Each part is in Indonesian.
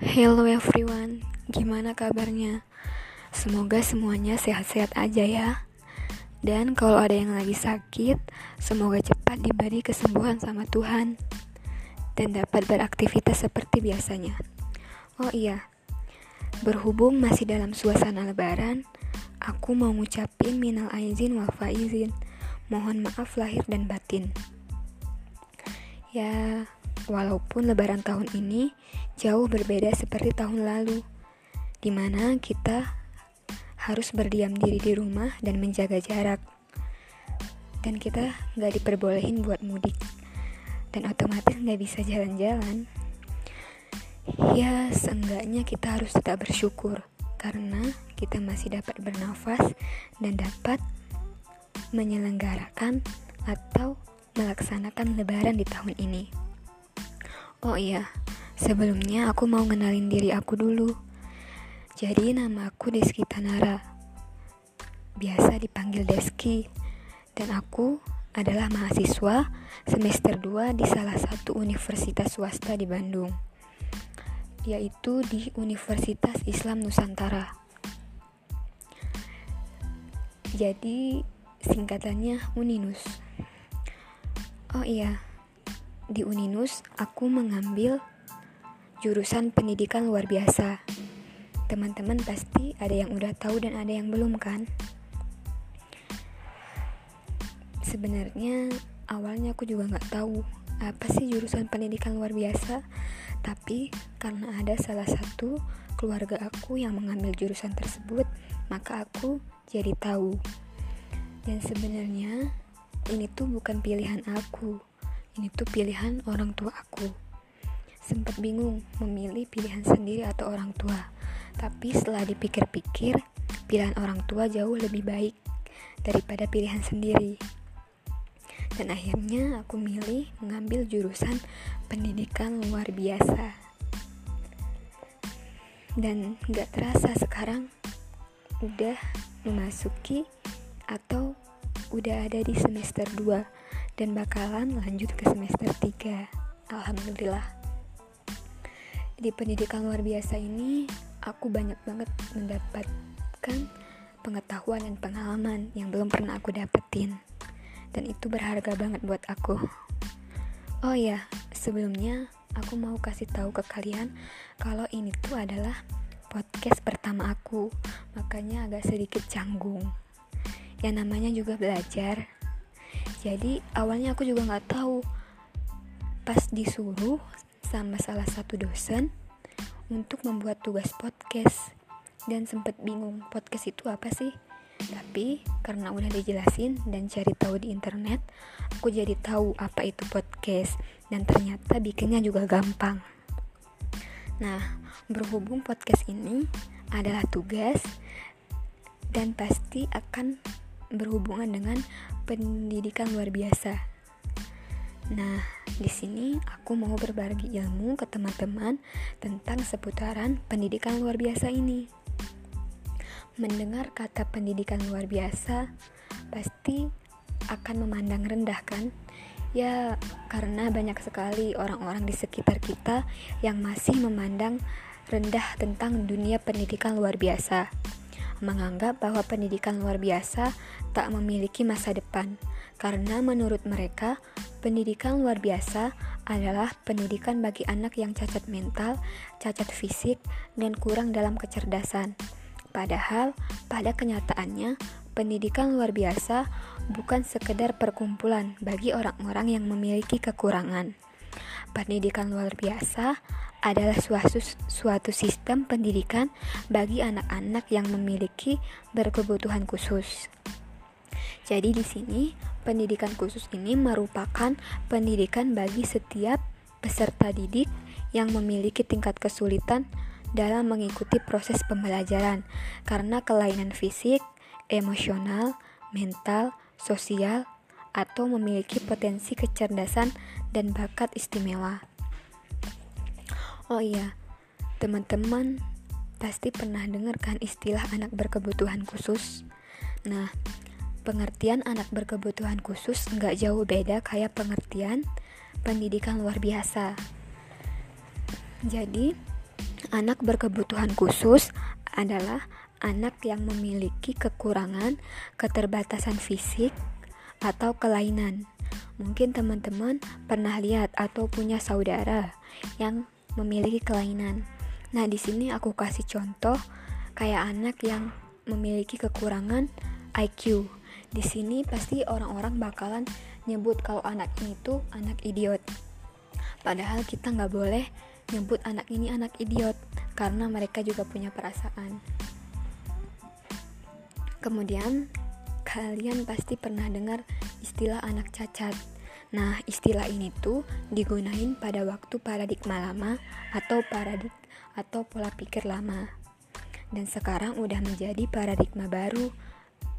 Hello everyone, gimana kabarnya? Semoga semuanya sehat-sehat aja ya. Dan kalau ada yang lagi sakit, semoga cepat diberi kesembuhan sama Tuhan dan dapat beraktivitas seperti biasanya. Oh iya, berhubung masih dalam suasana lebaran, aku mau ngucapin minal aizin wal faizin. Mohon maaf lahir dan batin. Ya, walaupun lebaran tahun ini jauh berbeda seperti tahun lalu, di mana kita harus berdiam diri di rumah dan menjaga jarak. Dan kita nggak diperbolehin buat mudik. Dan otomatis nggak bisa jalan-jalan. Ya, seenggaknya kita harus tetap bersyukur karena kita masih dapat bernafas dan dapat menyelenggarakan atau melaksanakan lebaran di tahun ini. Oh iya, sebelumnya aku mau ngenalin diri aku dulu. Jadi nama aku Deski Tanara. Biasa dipanggil Deski. Dan aku adalah mahasiswa semester 2 di salah satu universitas swasta di Bandung. Yaitu di Universitas Islam Nusantara. Jadi singkatannya Uninus. Oh iya, di Uninus aku mengambil jurusan pendidikan luar biasa. Teman-teman pasti ada yang udah tahu dan ada yang belum kan? Sebenarnya awalnya aku juga nggak tahu apa sih jurusan pendidikan luar biasa, tapi karena ada salah satu keluarga aku yang mengambil jurusan tersebut, maka aku jadi tahu. Dan sebenarnya ini tuh bukan pilihan aku, ini tuh pilihan orang tua aku. Sempat bingung memilih pilihan sendiri atau orang tua. Tapi setelah dipikir-pikir, pilihan orang tua jauh lebih baik daripada pilihan sendiri. Dan akhirnya aku milih mengambil jurusan pendidikan luar biasa. Dan gak terasa sekarang udah memasuki atau udah ada di semester 2 dan bakalan lanjut ke semester 3. Alhamdulillah. Di pendidikan luar biasa ini, aku banyak banget mendapatkan pengetahuan dan pengalaman yang belum pernah aku dapetin. Dan itu berharga banget buat aku. Oh ya, sebelumnya aku mau kasih tahu ke kalian kalau ini tuh adalah podcast pertama aku, makanya agak sedikit canggung. Yang namanya juga belajar, jadi awalnya aku juga nggak tahu. Pas disuruh sama salah satu dosen untuk membuat tugas podcast. Dan sempet bingung podcast itu apa sih. Tapi karena udah dijelasin dan cari tahu di internet aku jadi tahu apa itu podcast. Dan ternyata bikinnya juga gampang. Nah berhubung podcast ini adalah tugas dan pasti akan berhubungan dengan pendidikan luar biasa. Nah, di sini aku mau berbagi ilmu ke teman-teman tentang seputaran pendidikan luar biasa ini. Mendengar kata pendidikan luar biasa pasti akan memandang rendah kan? Ya, karena banyak sekali orang-orang di sekitar kita yang masih memandang rendah tentang dunia pendidikan luar biasa menganggap bahwa pendidikan luar biasa tak memiliki masa depan, karena menurut mereka, pendidikan luar biasa adalah pendidikan bagi anak yang cacat mental, cacat fisik, dan kurang dalam kecerdasan. Padahal, pada kenyataannya, pendidikan luar biasa bukan sekedar perkumpulan bagi orang-orang yang memiliki kekurangan. Pendidikan luar biasa adalah suatu, suatu sistem pendidikan bagi anak-anak yang memiliki berkebutuhan khusus. Jadi di sini pendidikan khusus ini merupakan pendidikan bagi setiap peserta didik yang memiliki tingkat kesulitan dalam mengikuti proses pembelajaran karena kelainan fisik, emosional, mental, sosial, atau memiliki potensi kecerdasan dan bakat istimewa. Oh iya, teman-teman pasti pernah dengar kan istilah anak berkebutuhan khusus. Nah, pengertian anak berkebutuhan khusus nggak jauh beda kayak pengertian pendidikan luar biasa. Jadi, Anak berkebutuhan khusus adalah anak yang memiliki kekurangan, keterbatasan fisik, atau kelainan. Mungkin teman-teman pernah lihat atau punya saudara yang memiliki kelainan. Nah, di sini aku kasih contoh kayak anak yang memiliki kekurangan IQ. Di sini pasti orang-orang bakalan nyebut kalau anak ini tuh anak idiot. Padahal kita nggak boleh nyebut anak ini anak idiot karena mereka juga punya perasaan. Kemudian kalian pasti pernah dengar istilah anak cacat. Nah, istilah ini tuh digunain pada waktu paradigma lama atau paradig atau pola pikir lama. Dan sekarang udah menjadi paradigma baru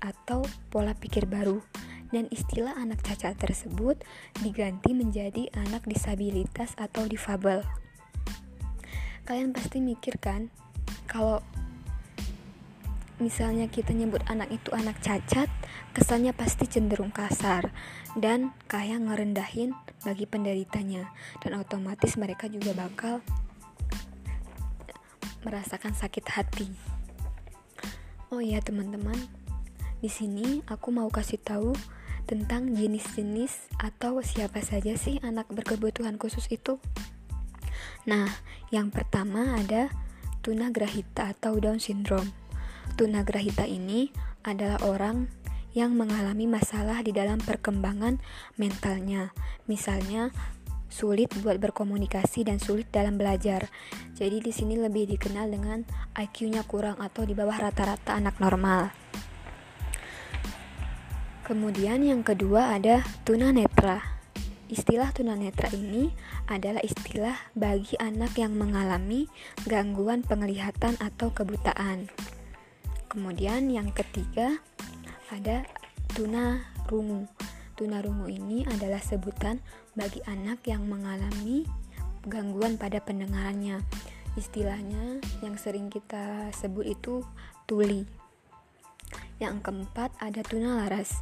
atau pola pikir baru. Dan istilah anak cacat tersebut diganti menjadi anak disabilitas atau difabel. Kalian pasti mikir kan, kalau misalnya kita nyebut anak itu anak cacat, kesannya pasti cenderung kasar dan kayak ngerendahin bagi penderitanya dan otomatis mereka juga bakal merasakan sakit hati. Oh iya teman-teman, di sini aku mau kasih tahu tentang jenis-jenis atau siapa saja sih anak berkebutuhan khusus itu. Nah, yang pertama ada tunagrahita atau Down syndrome. Tunagrahita ini adalah orang yang mengalami masalah di dalam perkembangan mentalnya. Misalnya, sulit buat berkomunikasi dan sulit dalam belajar. Jadi di sini lebih dikenal dengan IQ-nya kurang atau di bawah rata-rata anak normal. Kemudian yang kedua ada tunanetra. Istilah tunanetra ini adalah istilah bagi anak yang mengalami gangguan penglihatan atau kebutaan. Kemudian yang ketiga ada tuna rungu. Tuna rungu ini adalah sebutan bagi anak yang mengalami gangguan pada pendengarannya. Istilahnya yang sering kita sebut itu tuli. Yang keempat ada tuna laras.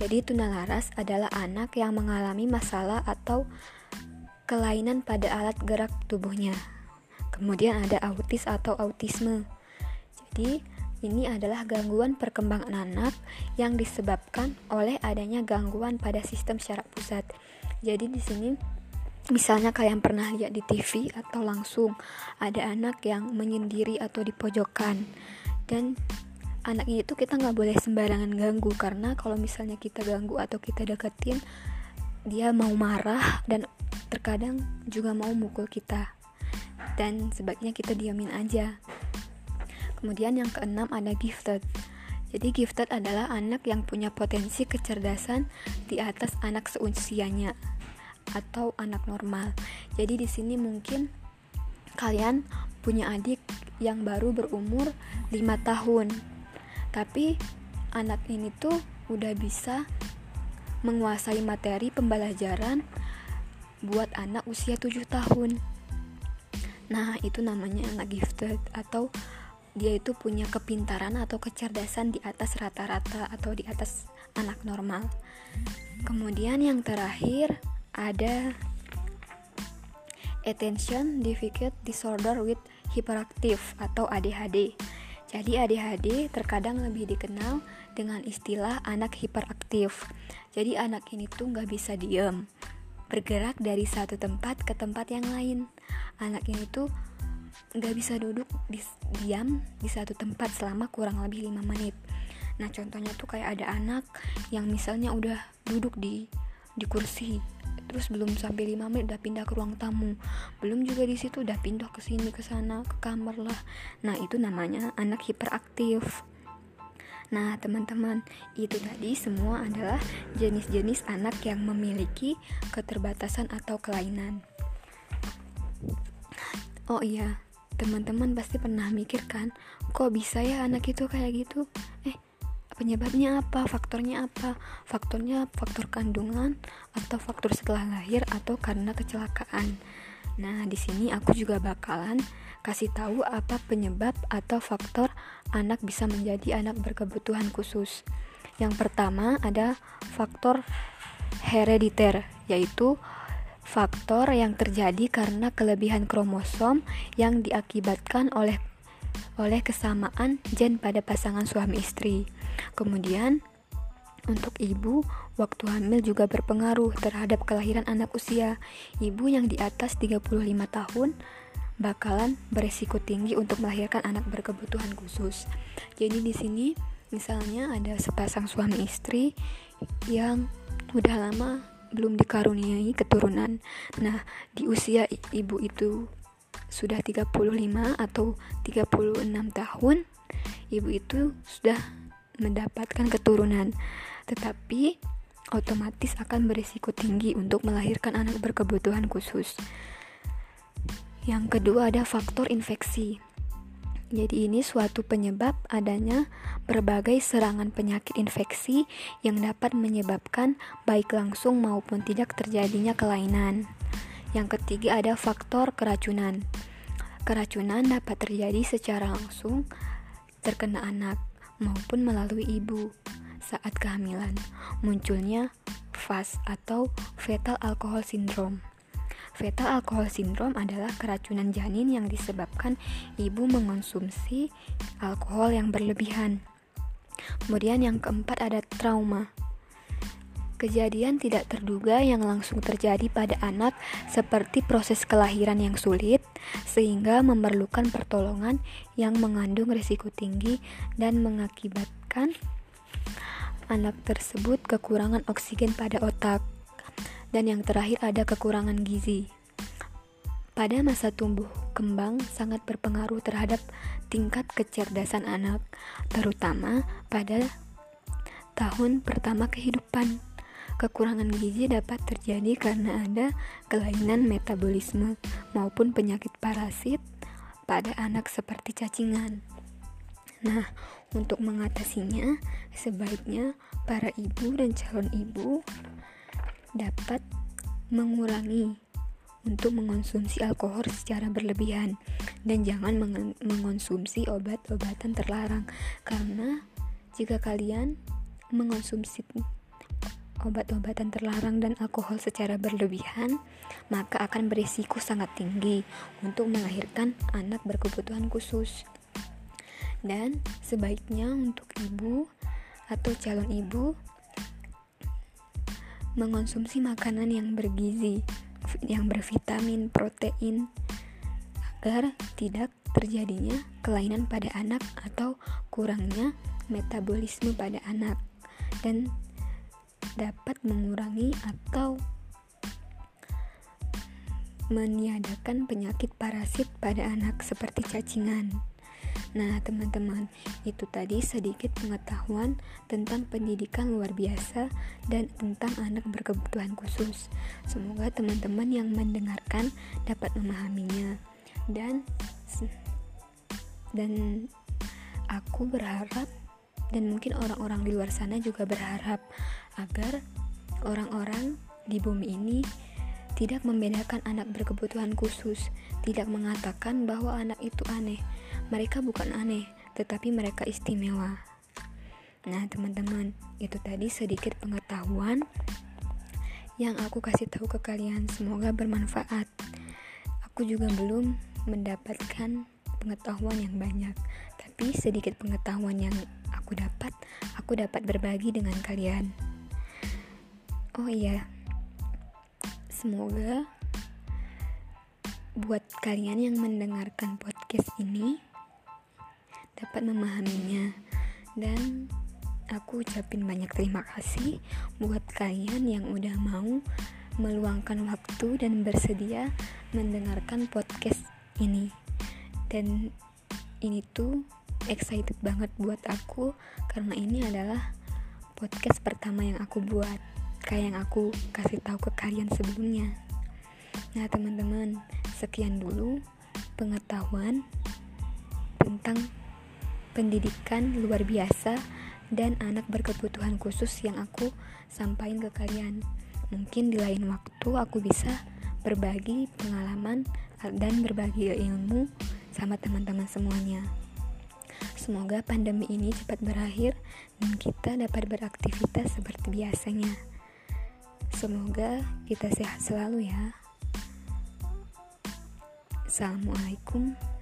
Jadi tuna laras adalah anak yang mengalami masalah atau kelainan pada alat gerak tubuhnya. Kemudian ada autis atau autisme. Jadi ini adalah gangguan perkembangan anak yang disebabkan oleh adanya gangguan pada sistem syaraf pusat. Jadi di sini misalnya kalian pernah lihat di TV atau langsung ada anak yang menyendiri atau di pojokan. Dan anak itu kita nggak boleh sembarangan ganggu karena kalau misalnya kita ganggu atau kita deketin dia mau marah dan terkadang juga mau mukul kita. Dan sebaiknya kita diamin aja Kemudian yang keenam ada gifted. Jadi gifted adalah anak yang punya potensi kecerdasan di atas anak seusianya atau anak normal. Jadi di sini mungkin kalian punya adik yang baru berumur 5 tahun. Tapi anak ini tuh udah bisa menguasai materi pembelajaran buat anak usia 7 tahun. Nah, itu namanya anak gifted atau dia itu punya kepintaran atau kecerdasan di atas rata-rata atau di atas anak normal. Kemudian yang terakhir ada attention deficit disorder with hyperactive atau ADHD. Jadi ADHD terkadang lebih dikenal dengan istilah anak hiperaktif. Jadi anak ini tuh nggak bisa diem, bergerak dari satu tempat ke tempat yang lain. Anak ini tuh nggak bisa duduk di, diam di satu tempat selama kurang lebih lima menit. Nah contohnya tuh kayak ada anak yang misalnya udah duduk di di kursi terus belum sampai lima menit udah pindah ke ruang tamu. Belum juga di situ udah pindah ke sini ke sana ke kamar lah. Nah itu namanya anak hiperaktif. Nah, teman-teman, itu tadi semua adalah jenis-jenis anak yang memiliki keterbatasan atau kelainan. Oh iya, teman-teman pasti pernah mikir kan, kok bisa ya anak itu kayak gitu? Eh, penyebabnya apa? Faktornya apa? Faktornya faktor kandungan atau faktor setelah lahir atau karena kecelakaan. Nah, di sini aku juga bakalan kasih tahu apa penyebab atau faktor anak bisa menjadi anak berkebutuhan khusus. Yang pertama ada faktor herediter, yaitu faktor yang terjadi karena kelebihan kromosom yang diakibatkan oleh oleh kesamaan gen pada pasangan suami istri. Kemudian untuk ibu, waktu hamil juga berpengaruh terhadap kelahiran anak usia. Ibu yang di atas 35 tahun bakalan beresiko tinggi untuk melahirkan anak berkebutuhan khusus. Jadi di sini misalnya ada sepasang suami istri yang udah lama belum dikaruniai keturunan. Nah, di usia ibu itu sudah 35 atau 36 tahun, ibu itu sudah mendapatkan keturunan tetapi otomatis akan berisiko tinggi untuk melahirkan anak berkebutuhan khusus. Yang kedua ada faktor infeksi. Jadi ini suatu penyebab adanya berbagai serangan penyakit infeksi yang dapat menyebabkan baik langsung maupun tidak terjadinya kelainan. Yang ketiga ada faktor keracunan. Keracunan dapat terjadi secara langsung terkena anak maupun melalui ibu saat kehamilan, munculnya FAS atau Fetal Alcohol Syndrome. Fetal Alcohol Syndrome adalah keracunan janin yang disebabkan ibu mengonsumsi alkohol yang berlebihan. Kemudian yang keempat ada trauma. Kejadian tidak terduga yang langsung terjadi pada anak seperti proses kelahiran yang sulit sehingga memerlukan pertolongan yang mengandung risiko tinggi dan mengakibatkan anak tersebut kekurangan oksigen pada otak, dan yang terakhir ada kekurangan gizi. Pada masa tumbuh kembang sangat berpengaruh terhadap tingkat kecerdasan anak, terutama pada tahun pertama kehidupan. Kekurangan gizi dapat terjadi karena ada kelainan metabolisme maupun penyakit parasit pada anak seperti cacingan. Nah, untuk mengatasinya, sebaiknya para ibu dan calon ibu dapat mengurangi untuk mengonsumsi alkohol secara berlebihan dan jangan mengonsumsi obat-obatan terlarang. Karena jika kalian mengonsumsi obat-obatan terlarang dan alkohol secara berlebihan, maka akan berisiko sangat tinggi untuk melahirkan anak berkebutuhan khusus. Dan sebaiknya untuk ibu atau calon ibu mengonsumsi makanan yang bergizi, yang bervitamin, protein agar tidak terjadinya kelainan pada anak atau kurangnya metabolisme pada anak dan dapat mengurangi atau meniadakan penyakit parasit pada anak seperti cacingan. Nah, teman-teman, itu tadi sedikit pengetahuan tentang pendidikan luar biasa dan tentang anak berkebutuhan khusus. Semoga teman-teman yang mendengarkan dapat memahaminya. Dan dan aku berharap dan mungkin orang-orang di luar sana juga berharap agar orang-orang di bumi ini tidak membedakan anak berkebutuhan khusus, tidak mengatakan bahwa anak itu aneh, mereka bukan aneh, tetapi mereka istimewa. Nah, teman-teman, itu tadi sedikit pengetahuan yang aku kasih tahu ke kalian. Semoga bermanfaat. Aku juga belum mendapatkan pengetahuan yang banyak, tapi sedikit pengetahuan yang aku dapat, aku dapat berbagi dengan kalian. Oh iya, semoga buat kalian yang mendengarkan podcast ini dapat memahaminya. Dan aku ucapin banyak terima kasih buat kalian yang udah mau meluangkan waktu dan bersedia mendengarkan podcast ini. Dan ini tuh excited banget buat aku karena ini adalah podcast pertama yang aku buat kayak yang aku kasih tahu ke kalian sebelumnya. Nah teman-teman sekian dulu pengetahuan tentang pendidikan luar biasa dan anak berkebutuhan khusus yang aku sampaikan ke kalian. Mungkin di lain waktu aku bisa berbagi pengalaman dan berbagi ilmu sama teman-teman semuanya. Semoga pandemi ini cepat berakhir dan kita dapat beraktivitas seperti biasanya. Semoga kita sehat selalu ya. Assalamualaikum